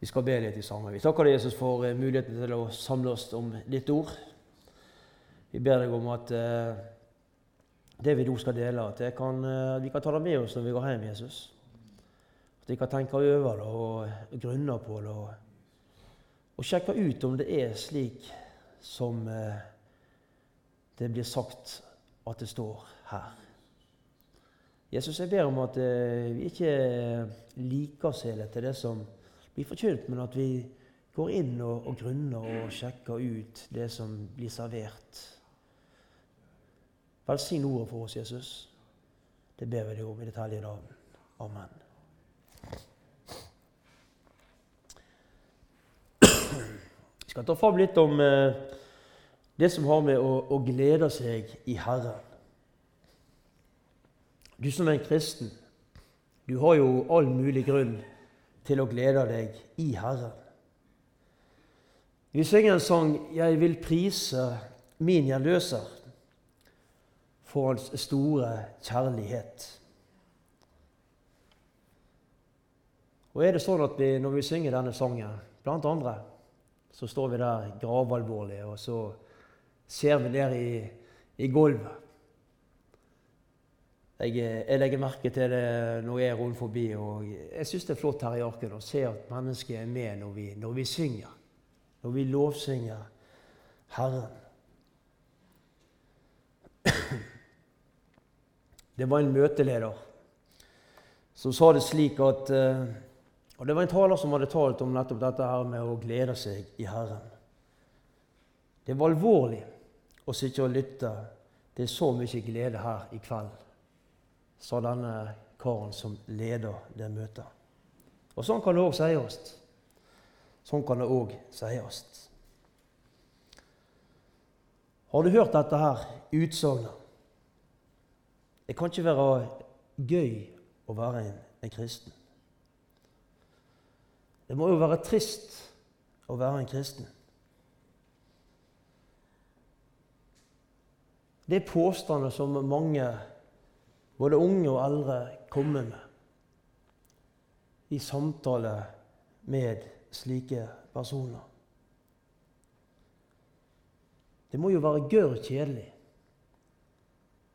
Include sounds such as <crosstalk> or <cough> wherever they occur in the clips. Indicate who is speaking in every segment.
Speaker 1: Vi skal be litt sammen. Vi takker deg, Jesus, for eh, muligheten til å samle oss om ditt ord. Vi ber deg om at eh, det vi nå skal dele, at kan, eh, vi kan ta det med oss når vi går hjem, Jesus. At vi kan tenke over det og grunne på det. Og, og sjekke ut om det er slik som eh, det blir sagt at det står her. Jesus, jeg ber om at eh, vi ikke liker oss til det som blir forkynt, men at vi går inn og, og grunner og sjekker ut det som blir servert. Velsign ordet for oss, Jesus. Det ber vi deg om i ditt hellige navn. Amen. Vi skal ta fram litt om eh, det som har med å, å glede seg i Herren. Du som er en kristen, du har jo all mulig grunn til å glede deg i Herren. Vi synger en sang 'Jeg vil prise min gjenløser' for hans store kjærlighet. Og er det sånn at vi, når vi synger denne sangen, blant andre, så står vi der gravalvorlige, og så ser vi ned i, i gulvet jeg, jeg, legger merke til det når jeg er rundt forbi. og Jeg syns det er flott her i Arken å se at mennesket er med når vi, når vi synger. Når vi lovsynger Herren. <clears throat> Det var en møteleder som sa det slik at eh, Og det var en taler som hadde talt om nettopp dette her med å glede seg i Herren. Det var alvorlig å sitte og lytte. Det er så mye glede her i kveld sa denne karen som leder det møtet. Og sånn kan det òg sies. Sånn kan det òg sies. Har du hørt dette her utsagnet? Det kan ikke være gøy å være en, en kristen. Det må jo være trist å være en kristen. Det er påstander som mange både unge og eldre komme med i samtale med slike personer. Det må jo være gørr kjedelig,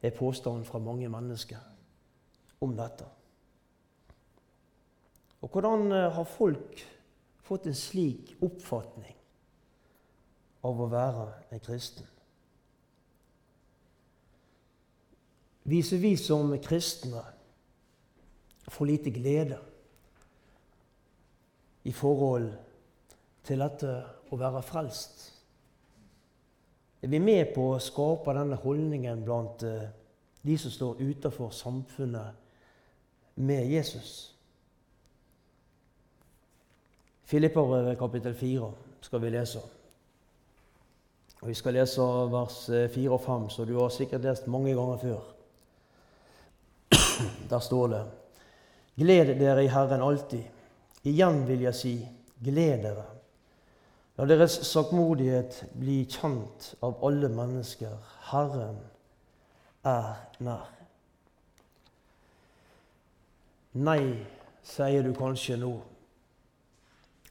Speaker 1: er påstanden fra mange mennesker om dette. Og hvordan eh, har folk fått en slik oppfatning av å være en kristen? Viser vi som kristne for lite glede i forhold til dette å være frelst? Er vi med på å skape denne holdningen blant eh, de som står utenfor samfunnet med Jesus? Filipperbrevet kapittel 4 skal vi lese. Og Vi skal lese vers 4 og 5, så du har sikkert lest mange ganger før. Der står det Gled dere i Herren alltid. Igjen vil jeg si, gled dere. La deres sakmodighet bli kjent av alle mennesker. Herren er nær. Nei, sier du kanskje nå.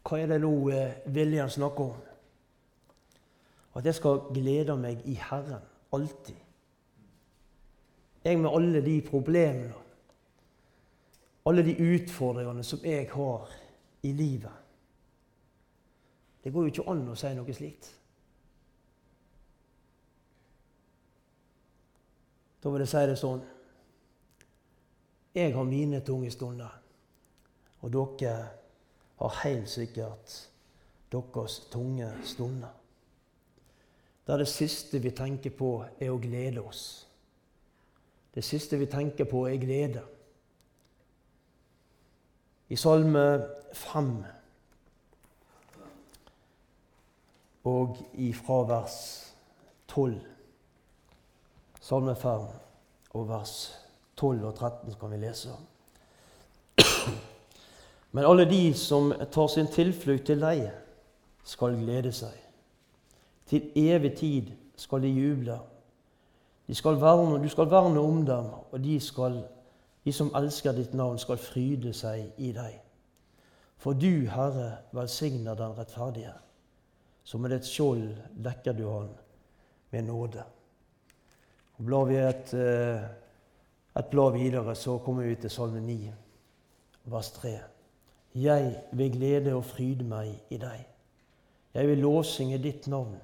Speaker 1: Hva er det nå eh, Viljen snakker om? At jeg skal glede meg i Herren alltid. Jeg med alle de problemene, alle de utfordringene som jeg har i livet. Det går jo ikke an å si noe slikt. Da vil jeg si det sånn Jeg har mine tunge stunder, og dere har helt sikkert deres tunge stunder. Der det siste vi tenker på, er å glede oss. Det siste vi tenker på, er glede. I Salme 5 og i fravers 12 Salme 5 og vers 12 og 13 kan vi lese. Men alle de som tar sin tilflukt til deg, skal glede seg. Til evig tid skal de juble. Skal verne, du skal verne om dem, og de, skal, de som elsker ditt navn, skal fryde seg i deg. For du, Herre, velsigner den rettferdige. Som med ditt skjold dekker du han med nåde. Og Blar vi et, eh, et blad videre, så kommer vi til Salme 9, vers 3. Jeg vil glede og fryde meg i deg. Jeg vil låsinge ditt navn,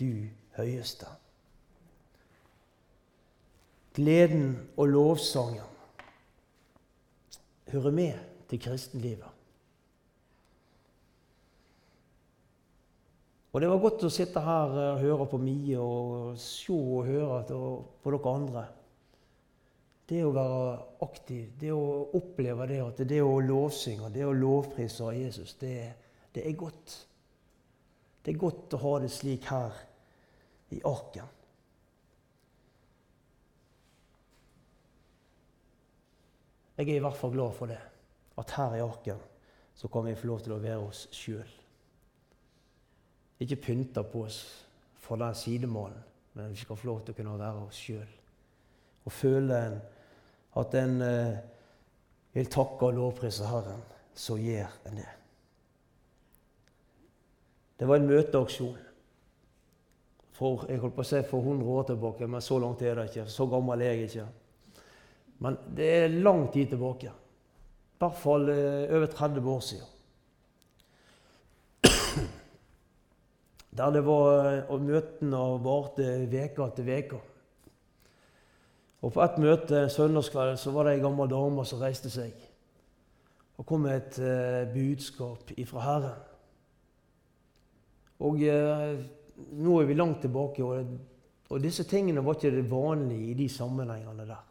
Speaker 1: du høyeste. Gleden og lovsangen hører med til kristenlivet. Og det var godt å sitte her og høre på Mie og se og høre på dere andre. Det å være aktiv, det å oppleve det at det å lovsynge, det å lovprise Jesus, det, det, er godt. Det er godt å ha det slik her i arken. Jeg er i hvert fall glad for det. At her i arken så kan vi få lov til å være oss sjøl ikke pynte på oss for den sidemannen, men vi skal få lov til å kunne være oss sjøl. Og føle at en eh, vil takke og lovprise Herren, så gjør en det. Det var en møteaksjon for jeg holdt på å si for 100 år tilbake, men så langt er det ikke. Så gammel er jeg ikke. Men det er lang tid tilbake. I hvert fall eh, over 30 år siden. <clears throat> Der det var og møtene varte uke etter uke. Og på et møte søndagskvelden så var det ei gammel dame som reiste seg og kom med et eh, budskap ifra Herren. Og eh, nå er vi langt tilbake, og, og, disse tingene var ikke det vanlige i de sammenhengene der.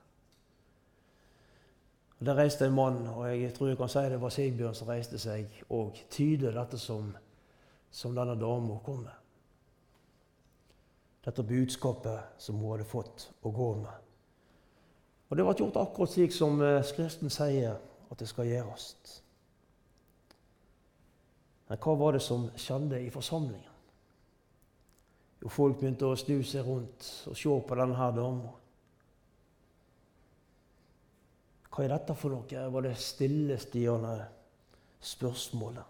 Speaker 1: Der reiste en mann, og jeg tror jeg kan si det var Sigbjørn som reiste seg og tyder dette som som denne dama kom med. Dette budskapet som hun hadde fått å gå med. Og det ble gjort akkurat slik som eh, Skriften sier at det skal gjøres. Men hva var det som skjedde i forsamlingen? Jo, folk begynte å snu seg rundt og se på denne dama. Hva er dette for noe? var det stillestiende spørsmålet.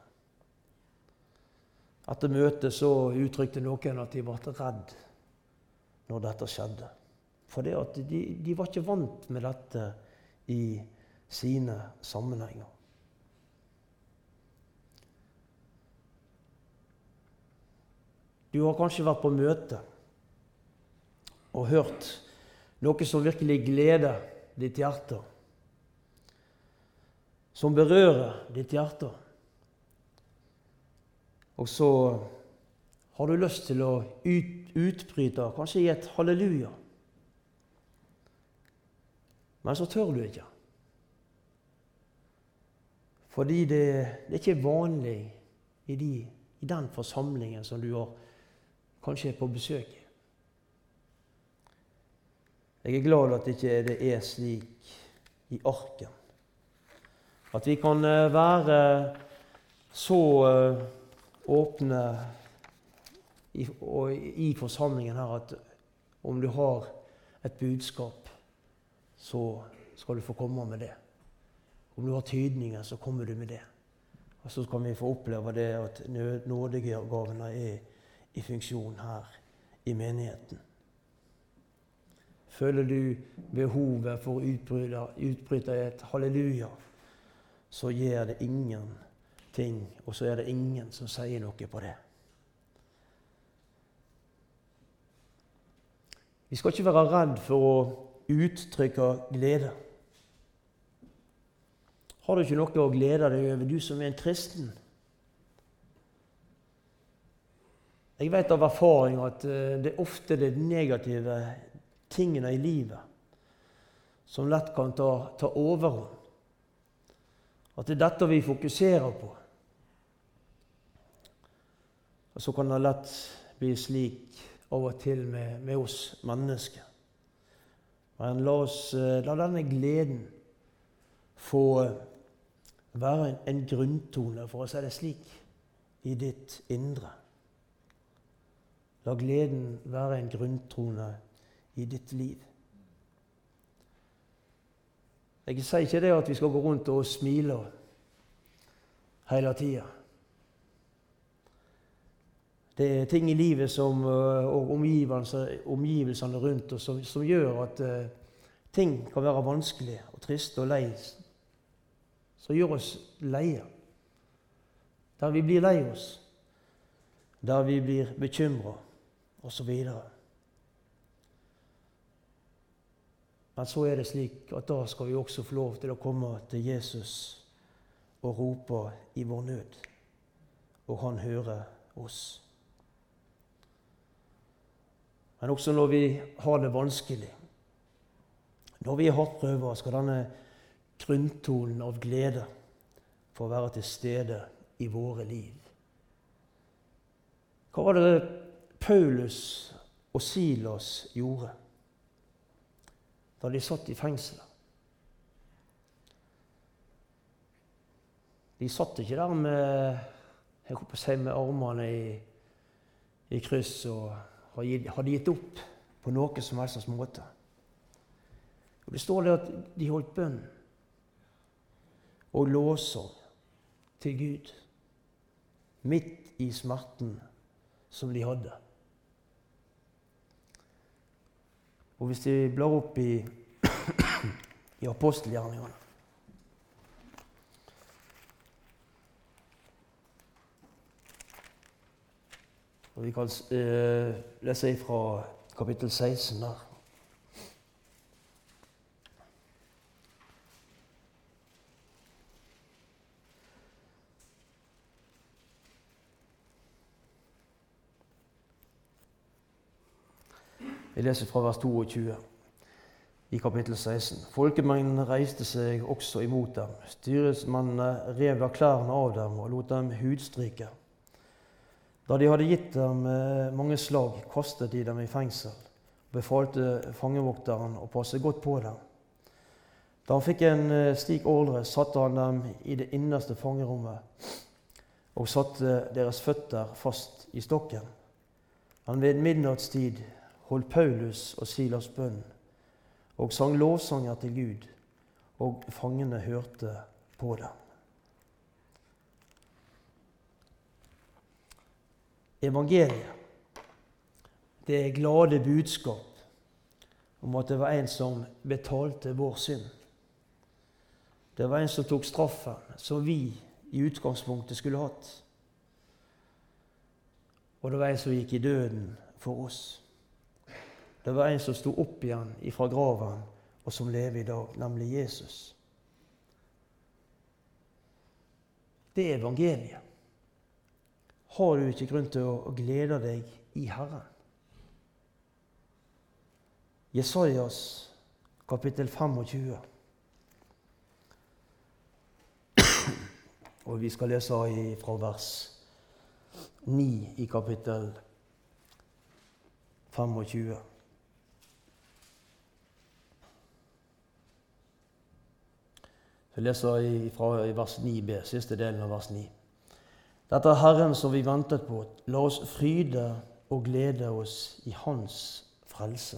Speaker 1: Etter møtet så uttrykte noen at de ble redd når dette skjedde. For det at de, de var ikke vant med dette i sine sammenhenger. Du har kanskje vært på møte og hørt noe som virkelig gleder ditt hjerte. Som berører ditt hjerte. Og så har du lyst til å ut, utbryte, kanskje i et halleluja. Men så tør du ikke. Fordi det, det er ikke vanlig i, de, i, den forsamlingen som du har, kanskje er på besøk i. Jeg er glad at det ikke er slik i arken. At vi kan eh, være så eh, åpne i, i forsamlingen her at om du har et budskap, så skal du få komme med det. Om du har tydninger, så kommer du med det. Og så kan vi få oppleve det at nådegavene er i funksjon her i menigheten. Føler du behovet for å utbryte et halleluja, så gjør det ingenting, og så er det ingen som sier noe på det. Vi skal ikke være redd for å uttrykke glede. Har du ikke noe å glede deg over, du som er en kristen? Jeg vet av erfaring at eh, det er ofte de negative tingene i livet som lett kan ta, ta overhånd. At det er dette vi fokuserer på. Og så kan det lett bli slik av og til med, med oss mennesker. Men la, oss, eh, la denne gleden få være en, en grunntone, for å si det slik, i ditt indre. La gleden være en grunntone i ditt liv. Jeg sier ikke det at vi skal gå rundt og smile hele tida. Det er ting i livet som, eh, og omgivelsene rundt oss som, som gjør at uh, ting kan være vanskelig og trist og lei. Som gjør oss leie. Der vi blir lei oss. Der vi blir bekymra, osv. Men så er det slik at da skal vi også få lov til å komme til Jesus og rope i vår nød. Og han hører oss. Men også når vi har det vanskelig, når vi er hardt prøva, skal denne grunntonen av glede få være til stede i våre liv. Hva var det Paulus og Silas gjorde da de satt i fengselet? De satt ikke der med, si, med armene i, i kryss og hadde gitt opp på noe som helst måte. Og Det står det at de holdt bønn og låser til Gud midt i smerten som de hadde. Og Hvis vi blar opp i, i apostelgjerningene Og Vi kan uh, lese fra kapittel 16 der. Jeg leser fra vers 22 i kapittel 16. Folkemengden reiste seg også imot dem. Styresmennene rev da klærne av dem og lot dem hudstryke. Da de hadde gitt dem eh, mange slag, kastet de dem i fengsel og befalte fangevokteren å passe godt på dem. Da han fikk en eh, slik ordre, satte han dem i det innerste fangerommet og satte deres føtter fast i stokken. Men ved midnattstid holdt Paulus og Silas bønn og sang lovsanger til Gud, og fangene hørte på dem. evangeliet. Det er glade budskap om at det var en som betalte vår synd. Det var en som tok straffen som vi i utgangspunktet skulle hatt. Og det var en som gikk i døden for oss. Det var en som sto opp igjen ifra graven, og som lever i dag, nemlig Jesus. Det er evangeliet har du ikke grunn til å glede deg i Herren. Jesajas kapittel 25. Og vi skal lese fra vers 9 i kapittel 25. Vi leser fra vers 9b, siste delen av vers 9. Dette er Herren som vi ventet på. La oss fryde og glede oss i Hans frelse.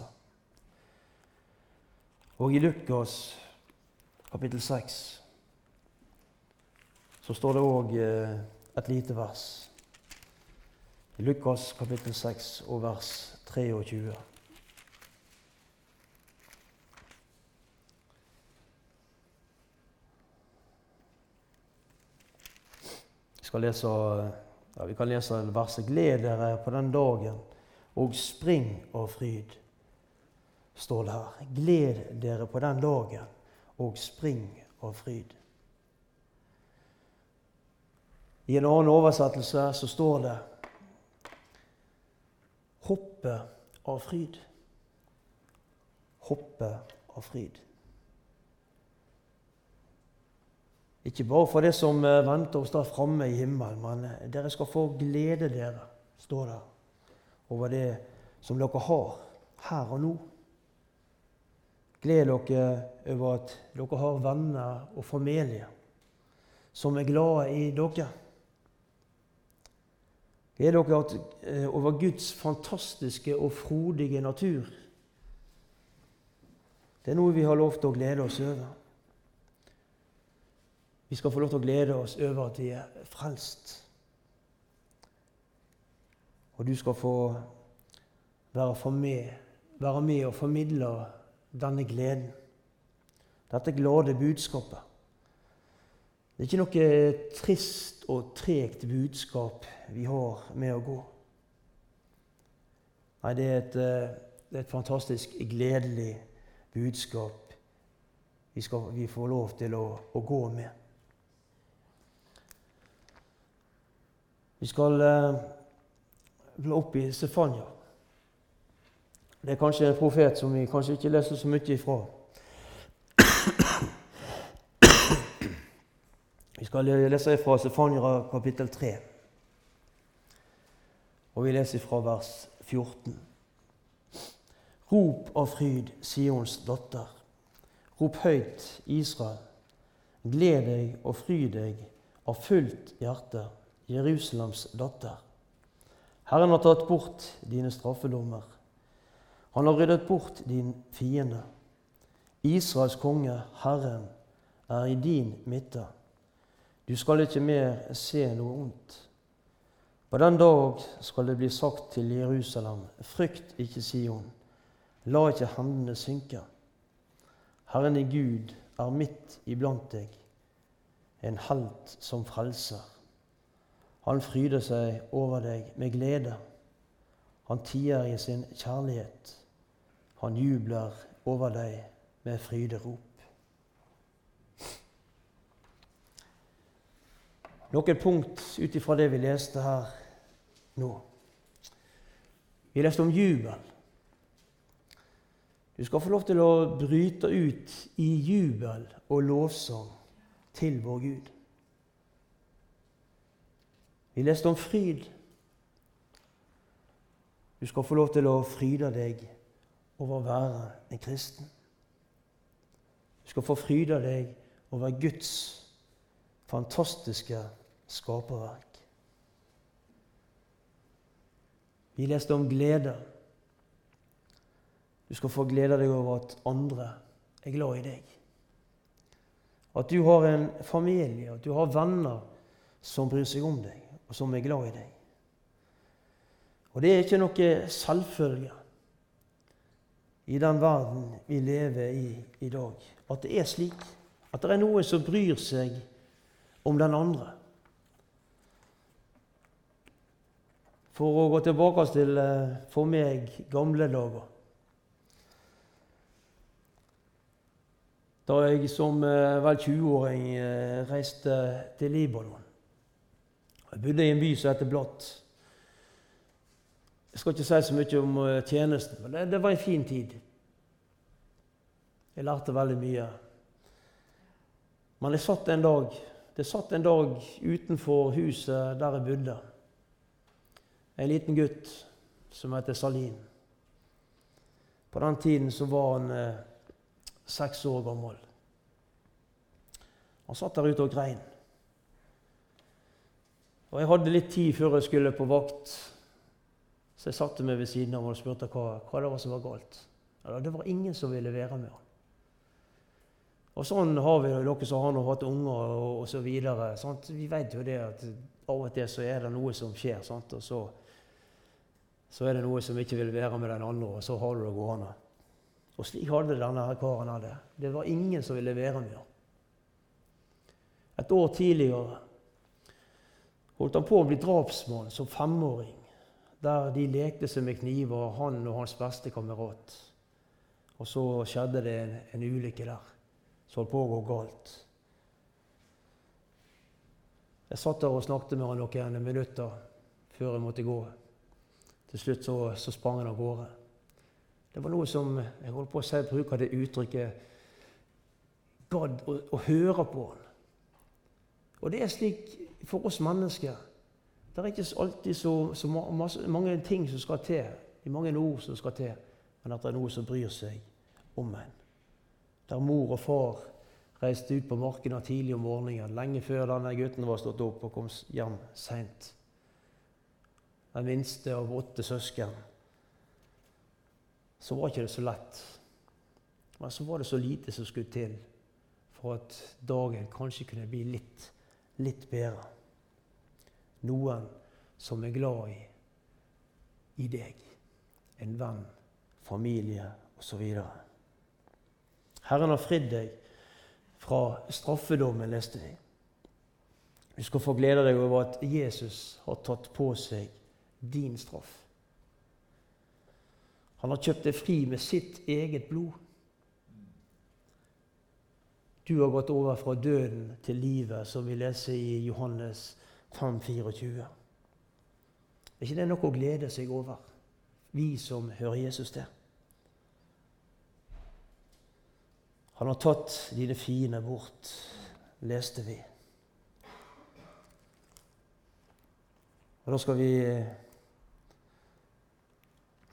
Speaker 1: Og i Lukas kapittel 6 så står det òg eh, et lite vers. I Lukas kapittel 6 og vers 23. skal lese, ja, vi kan lese verset 'Gled dere på den dagen, og spring av fryd', står det her. Gled dere på den dagen, og spring av fryd. I en annen oversettelse så står det 'hoppe av fryd'. Hoppe av fryd. Ikke bare for det som eh, venter oss der framme i himmelen, men eh, dere skal få glede dere, står det, over det som dere har her og nå. Gled dere over at dere har venner og familie som er glade i dere. Gled dere eh, over Guds fantastiske og frodige natur. Det er noe vi har lov til å glede oss over. Vi skal få lov til å glede oss over at vi er frelst. Og du skal få være med, være med og formidle denne gleden. Dette glade budskapet. Det er ikke noe trist og tregt budskap vi har med å gå. Nei, det er et, eh, det er et fantastisk gledelig budskap vi, skal, vi får lov til å, å gå med. Vi skal eh, bla opp i Stefania. Det er kanskje en profet som vi kanskje ikke leser så mye ifra. Vi skal lese fra Stefania kapittel 3. Og vi leser fra vers 14. Rop av fryd, Sions datter. Rop høyt, Israel. Gled deg og fry deg av fullt hjerte, Jerusalems datter. Herren har tatt bort dine straffedommer. Han har ryddet bort din fiende. Israels konge, Herren, er i din midte. Du skal ikke mer se noe ondt. På den dag skal det bli sagt til Jerusalem, frykt ikke Sion, la ikke hendene synke. Herren i Gud er midt iblant deg, en helt som frelser. Han fryder seg over deg med glede. Han tier i sin kjærlighet. Han jubler over deg med fryderop. noen punkt ut ifra det vi leste her nå. Vi leste om jubel. Du skal få lov til å bryte ut i jubel og lovsang til vår Gud. Vi leste om fryd. Du skal få lov til å fryde deg over å være en kristen. Du skal få fryde deg over Guds fantastiske skaperverk. Vi leste om glede. Du skal få glede deg over at andre er glad i deg. At du har en familie, at du har venner som bryr seg om deg, og som er glad i deg. Og det er ikke noe selvfølge i den verden vi lever i i dag, at det er slik. At det er noen som bryr seg om den andre. For å gå tilbake til eh, for meg gamle dager. Da jeg som eh, vel 20-åring eh, reiste til Libanon. Jeg bodde i en by som heter Blått. Jeg skal ikke si så mye om tjenesten, men det, det var en fin tid. Jeg lærte veldig mye. Men jeg satt en dag, det satt en dag utenfor huset der jeg bodde en liten gutt som heter Salin. På den tiden så var han eh, seks år gammel. Han satt der ute og grein. Og Jeg hadde litt tid før jeg skulle på vakt, så jeg satte meg ved siden av og spurte hva, hva det var som var galt. Ja, det var ingen som ville være med han. Og Sånn har vi dere som har hatt unger og, osv. Vi vet jo det at av og til så er det noe som skjer. Sant? Og så så er det noe som ikke vil være med den andre, og så har du det gående. Og slik hadde denne karen det. Det var ingen som ville være med ham. Et år tidligere holdt han på å bli drapsmann som femåring, der de lekte seg med kniver, han og hans beste kamerat. Og så skjedde det en, en ulykke der som holdt på å gå galt. Jeg satt der og snakket med han noen minutter før jeg måtte gå. Til slutt så, så sprang han av gårde. Det var noe som jeg holdt på å si, bruker det uttrykket gadd å, å, høre på han. Og det er slik for oss mennesker. Det er ikke alltid så, så masse, mange ting som skal til, i mange ord som skal til, men at det er noe som bryr seg om en. Der mor og far reiste ut på markene tidlig om morgenen, lenge før denne gutten var stått opp og kom hjem seint den minste av åtte søsken, så var ikke det så lett. Men så var det så lite som skulle til for at dagen kanskje kunne bli litt, litt bedre. Noen som er glad i, i deg. En venn, familie osv. Herren har fridd deg fra straffedommen, leste vi. Du skal få glede deg over at Jesus har tatt på seg din straff. Han har kjøpt deg fri med sitt eget blod. Du har gått over fra døden til livet, som vi leser i Johannes 5, 24. Er ikke det noe å glede seg over, vi som hører Jesus til? Han har tatt dine fiender bort, leste vi. Og Da skal vi eh,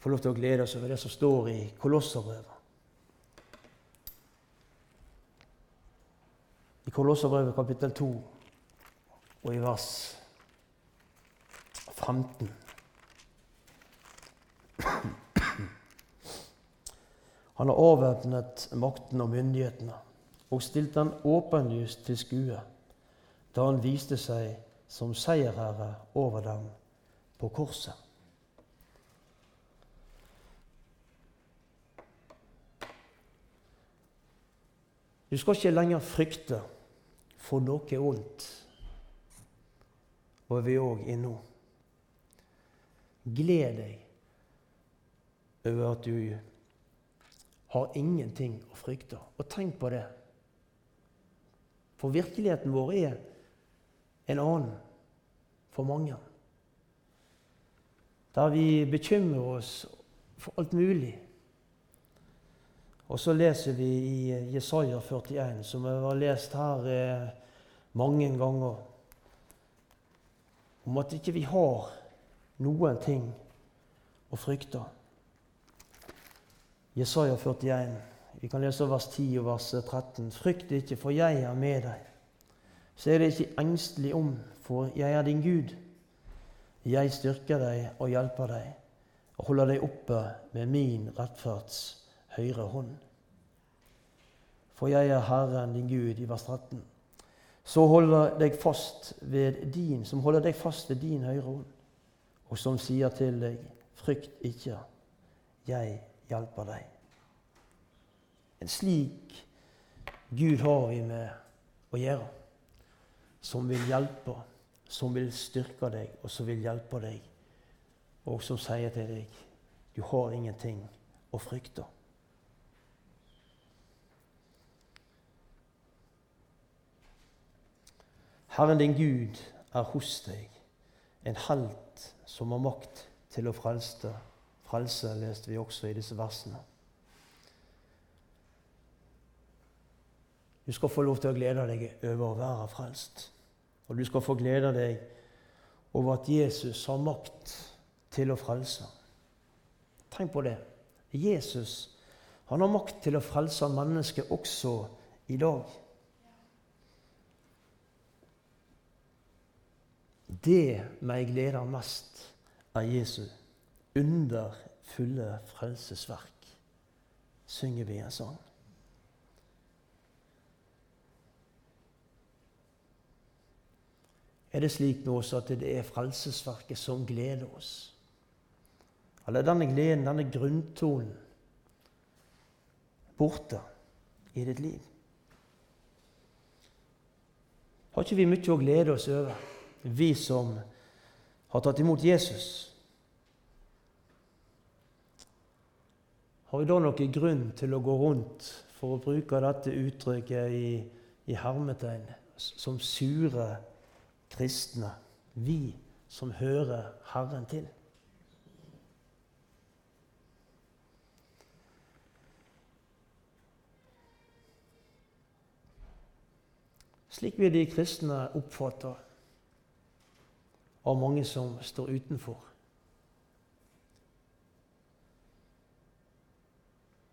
Speaker 1: få lov til å glede oss over det som står i Kolosserbrevet. I Kolosserbrevet kapittel 2 og i vers 15. Han har avvæpnet makten og myndighetene og stilt den åpenlyst til skue da han viste seg som seierherre over dem på korset. Du skal ikke lenger frykte for noe ondt, og vi òg er nå. Gled deg over at du har ingenting å frykte. Og tenk på det. For virkeligheten vår er en annen for mange. Der vi bekymrer oss for alt mulig. Og så leser vi i Jesaja 41, som vi har lest her eh, mange ganger, om at ikke vi har noen ting å frykte. Jesaja 41, vi kan lese vers 10 og vers 13. Frykt ikke, for jeg er med deg. Så er det ikke engstelig om, for jeg er din Gud. Jeg styrker deg og hjelper deg og holder deg oppe med min rettferds høyre hånd. For jeg er Herren din Gud, i vers 13. som holder deg fast ved din høyre hånd, og som sier til deg, frykt ikke, jeg hjelper deg. En slik Gud har vi med å gjøre som vil hjelpe, som vil styrke deg, og som vil hjelpe deg, og som sier til deg du har ingenting å frykte. Herren din Gud er hos deg, en helt som har makt til å frelse. Frelse leste vi også i disse versene. Du skal få lov til å glede deg over å være frelst. Og du skal få glede deg over at Jesus har makt til å frelse. Tenk på det. Jesus han har makt til å frelse mennesket også i dag. Det meg gleder mest, av Jesu underfulle frelsesverk, synger vi en sang. Er det slik med oss at det er Frelsesverket som gleder oss? Eller denne gleden, denne grunntonen, borte i ditt liv? Har ikke vi mye å glede oss over, vi som har tatt imot Jesus? Har vi da noen grunn til å gå rundt, for å bruke dette uttrykket i, i hermetegn, som sure kristne, vi som hører Herren til. Slik vil de kristne oppfatte av mange som står utenfor.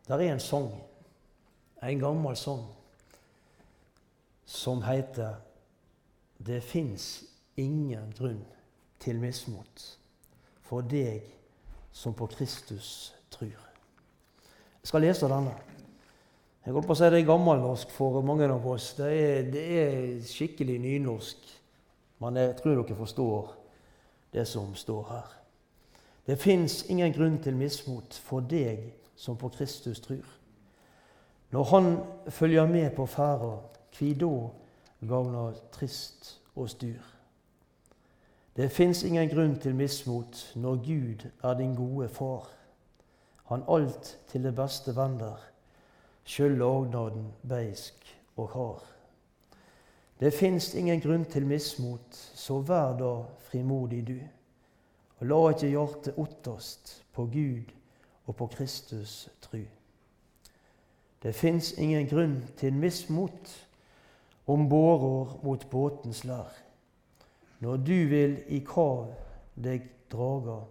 Speaker 1: Der er en sang, en gammel sang, som heter det fins ingen grunn til mismot for deg som på Kristus tror. Jeg skal lese denne. Jeg holdt på å si det er gammelnorsk for mange av oss. Det er, det er skikkelig nynorsk. Men jeg tror dere forstår det som står her. Det fins ingen grunn til mismot for deg som på Kristus tror. Når Han følger med på ferda, kvi da gagner trist og styr. Det fins ingen grunn til mismot når Gud er din gode far. Han alt til det beste vender sjøl lagnaden beisk og hard. Det fins ingen grunn til mismot, så vær da frimodig du. Og la ikke hjertet otterst på Gud og på Kristus tru. Det fins ingen grunn til mismot om bårer mot båtens lær. Når du vil i kav deg draga,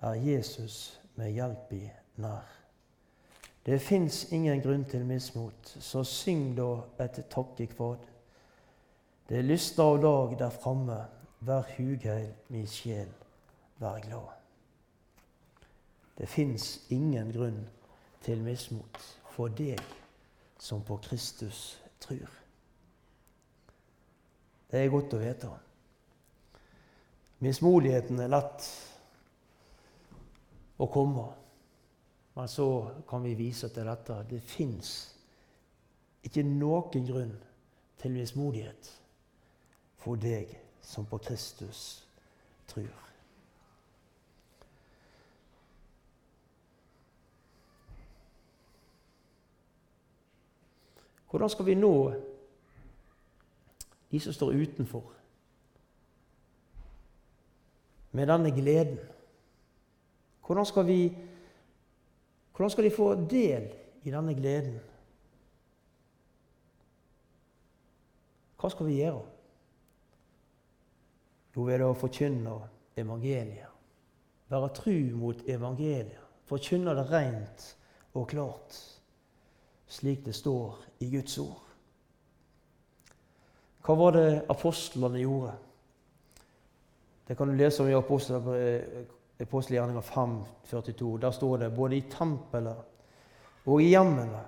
Speaker 1: er Jesus med hjelp i nær. Det fins ingen grunn til mismot, så syng da et takkekvad. Det lyster av dag der framme, vær hugheil, mi sjel, vær glad. Det fins ingen grunn til mismot for deg som på Kristus trur. Det er godt å vite. Mismodigheten er lett å komme. Men så kan vi vise til dette. Det fins ikke noen grunn til mismodighet for deg som på Kristus tror. Hvordan skal vi nå de som står utenfor, med denne gleden? Hvordan skal vi hvordan skal de få del i denne gleden? Hva skal vi gjøre? Jo, ved å forkynne evangeliet. Være tru mot evangeliet. Forkynne det rent og klart, slik det står i Guds ord. Hva var det apostlene gjorde? Det kan du lese om i apostelbrevet Apostelgjerninga 5, 42. Der står det både i tempelet og i hjemmene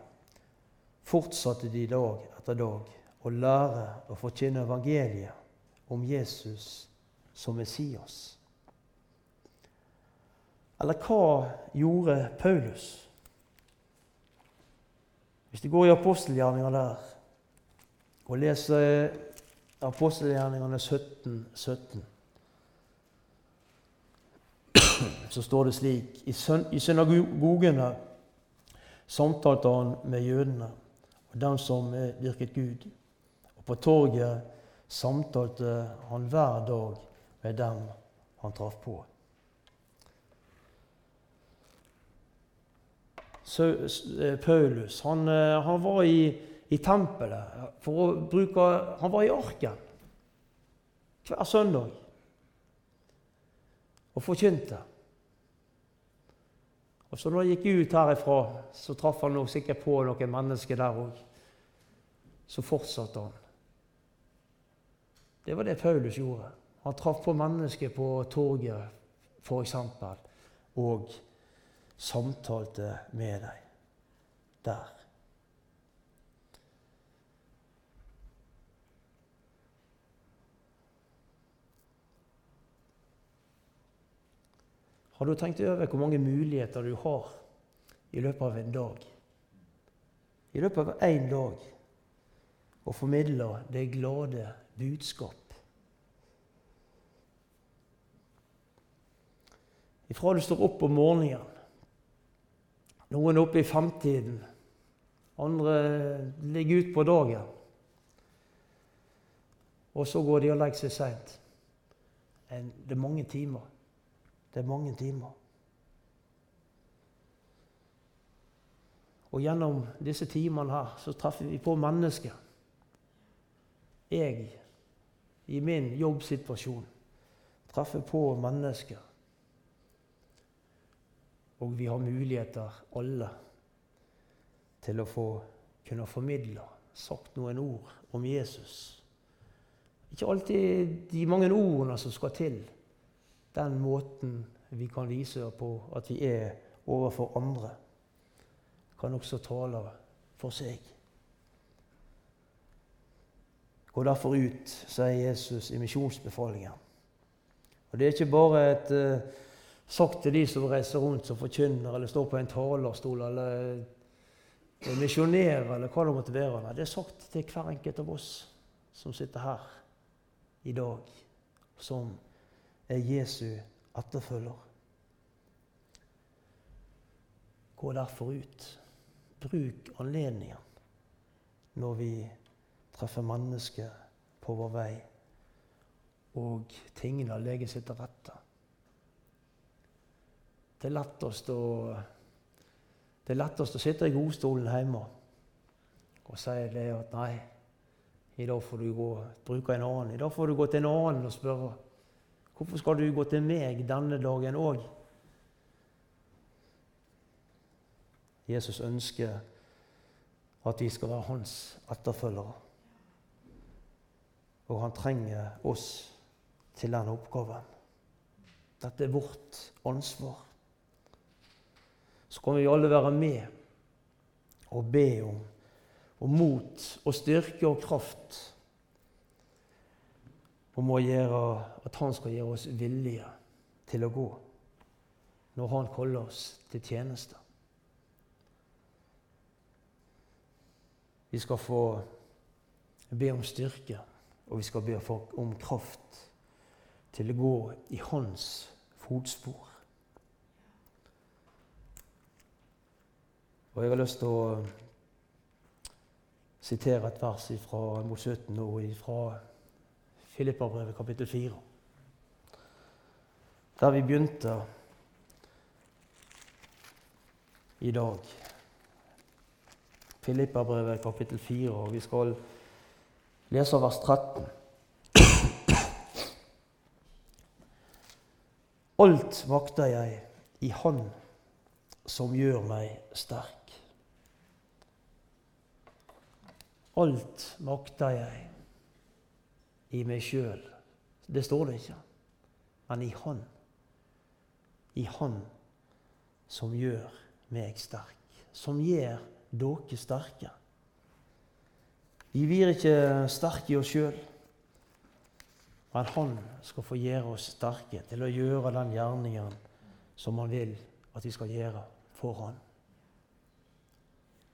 Speaker 1: fortsatte de dag etter dag å lære å forkynne evangeliet om Jesus som Messias. Eller hva gjorde Paulus? Hvis du går i apostelgjerninga der og leser apostelgjerningene 17, 17 <clears throat> så står det slik I synagogene samtalte han med jødene og dem som virket Gud. Og på torget samtalte han hver dag med dem han traff på. Så, eh, Paulus han, eh, han, var i, i tempelet for å bruke Han var i arken hver søndag og forkynte. Og så når han gikk ut herifra, så traff han nok sikkert på noen mennesker der òg. Så fortsatte han. Det var det Paulus gjorde. Han traff på mennesker på torget, f.eks., og samtalte med dem der. Har du tenkt over hvor mange muligheter du har i løpet av en dag? I løpet av én dag å formidle det glade budskap. Ifra du står opp om morgenen, noen oppe i femtiden, andre ligger ut på dagen. Og så går de og legger seg seint. Det er mange timer. Det er mange timer. Og gjennom disse timene her så treffer vi på mennesker. Jeg, i min jobbsituasjon, treffer på mennesker. Og vi har muligheter, alle, til å få kunne formidle, sagt noen ord om Jesus. Ikke alltid de mange ordene som skal til den måten vi kan vise på at vi er overfor andre, kan også tale for seg. Gå derfor ut, sier Jesus i misjonsbefalingen. Og Det er ikke bare et sagt til de som reiser rundt som forkynner eller står på en talerstol eller uh, misjonerer eller hva det måtte være. Det er sagt til hver enkelt av oss som sitter her i dag, som er Jesu etterfølger. Gå derfor ut. Bruk anledningen når vi treffer mennesker på vår vei, og tingene legger seg til rette. Det er lett å, det er lettest å sitte i godstolen hjemme og si det at nei, i dag får du gå, bruke en annen. I dag får du gå til en annen og spørre hvorfor skal du gå til meg denne dagen òg? Jesus ønsker at vi skal være hans etterfølgere. Og han trenger oss til den oppgaven. Dette er vårt ansvar. Så kan vi alle være med og be om, og mot og styrke og kraft om gjøre, at Han skal gjøre oss villige til å gå når Han kaller oss til tjeneste. Vi skal få be om styrke og vi skal be om kraft til å gå i hans fotspor. Og jeg har lyst til å sitere et vers fra mot 17 og fra Filippabrevet kapittel 4. Der vi begynte i dag. Filippabrevet kapittel 4, og vi skal lese vers 13. Alt makter jeg i Han som gjør meg sterk. Alt makter jeg i meg sjøl. Det står det ikke. Men i Han. I Han som gjør meg sterk. Som gjør dere sterke. Vi blir ikke sterke i oss sjøl, men Han skal få gjøre oss sterke til å gjøre den gjerningen som Han vil at vi skal gjøre for Han.